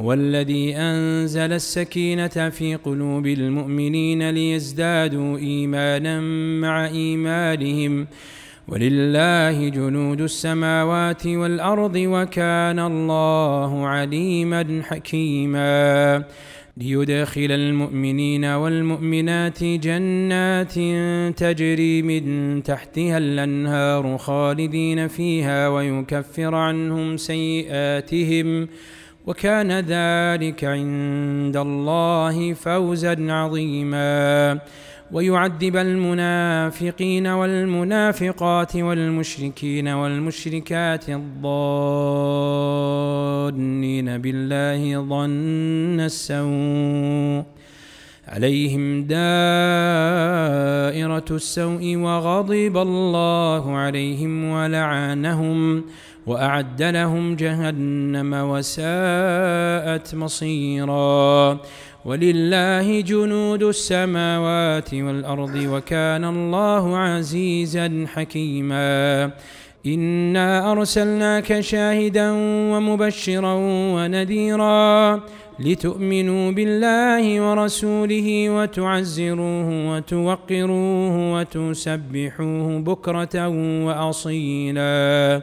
هو الذي أنزل السكينة في قلوب المؤمنين ليزدادوا إيمانا مع إيمانهم. ولله جنود السماوات والأرض وكان الله عليما حكيما. ليدخل المؤمنين والمؤمنات جنات تجري من تحتها الأنهار خالدين فيها ويكفر عنهم سيئاتهم. وكان ذلك عند الله فوزا عظيما. ويعذب المنافقين والمنافقات والمشركين والمشركات الظانين بالله ظن السوء. عليهم دائرة السوء وغضب الله عليهم ولعنهم. وأعد لهم جهنم وساءت مصيرا. ولله جنود السماوات والأرض وكان الله عزيزا حكيما. إنا أرسلناك شاهدا ومبشرا ونذيرا لتؤمنوا بالله ورسوله وتعزروه وتوقروه وتسبحوه بكرة وأصيلا.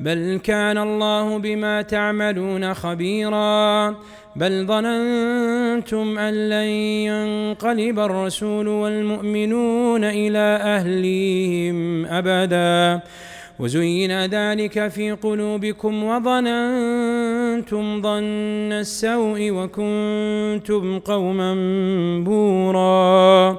بل كان الله بما تعملون خبيرا. بل ظننتم أن لن ينقلب الرسول والمؤمنون إلى أهليهم أبدا. وزين ذلك في قلوبكم وظننتم ظن السوء وكنتم قوما بورا.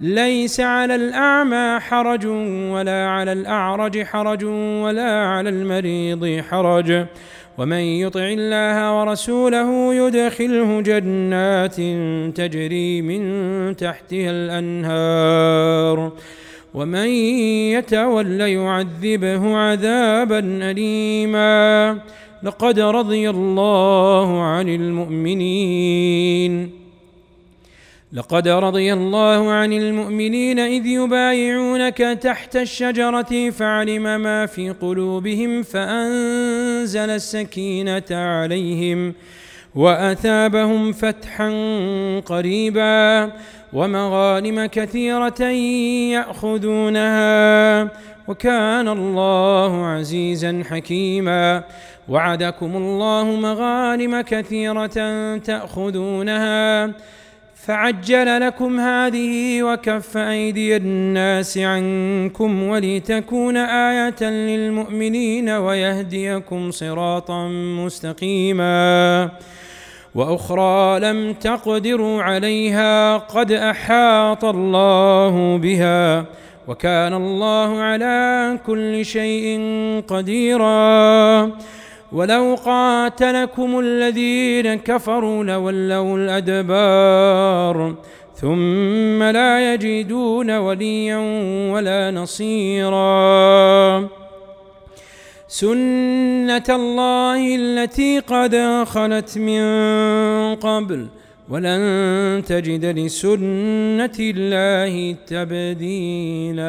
ليس على الأعمى حرج ولا على الأعرج حرج ولا على المريض حرج. ومن يطع الله ورسوله يدخله جنات تجري من تحتها الأنهار. ومن يتول يعذبه عذابا أليما. لقد رضي الله عن المؤمنين. لقد رضي الله عن المؤمنين إذ يبايعونك تحت الشجرة فعلم ما في قلوبهم فأنزل السكينة عليهم وأثابهم فتحا قريبا ومغانم كثيرة يأخذونها وكان الله عزيزا حكيما وعدكم الله مغانم كثيرة تأخذونها فعجل لكم هذه وكف أيدي الناس عنكم ولتكون آية للمؤمنين ويهديكم صراطا مستقيما وأخرى لم تقدروا عليها قد أحاط الله بها وكان الله على كل شيء قديراً ولو قاتلكم الذين كفروا لولوا الأدبار ثم لا يجدون وليا ولا نصيرا. سنة الله التي قد خلت من قبل ولن تجد لسنة الله تبديلاً.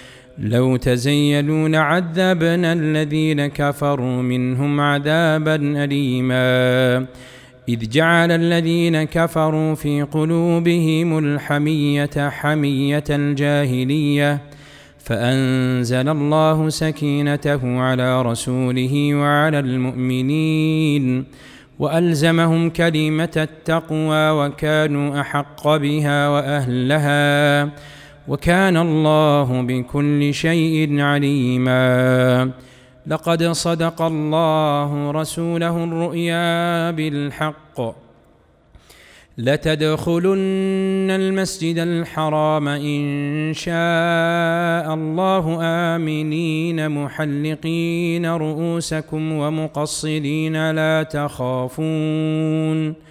لو تزيلوا لعذبنا الذين كفروا منهم عذابا أليما. إذ جعل الذين كفروا في قلوبهم الحمية حمية الجاهلية فأنزل الله سكينته على رسوله وعلى المؤمنين وألزمهم كلمة التقوى وكانوا أحق بها وأهلها. وكان الله بكل شيء عليما. لقد صدق الله رسوله الرؤيا بالحق. لتدخلن المسجد الحرام إن شاء الله آمنين محلقين رؤوسكم ومقصرين لا تخافون.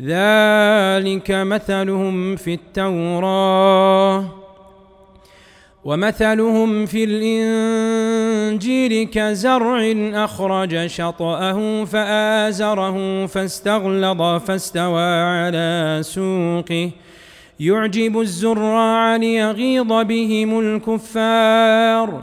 ذلك مثلهم في التوراه ومثلهم في الإنجيل كزرع أخرج شطأه فآزره فاستغلظ فاستوى على سوقه. يعجب الزراع ليغيظ بهم الكفار.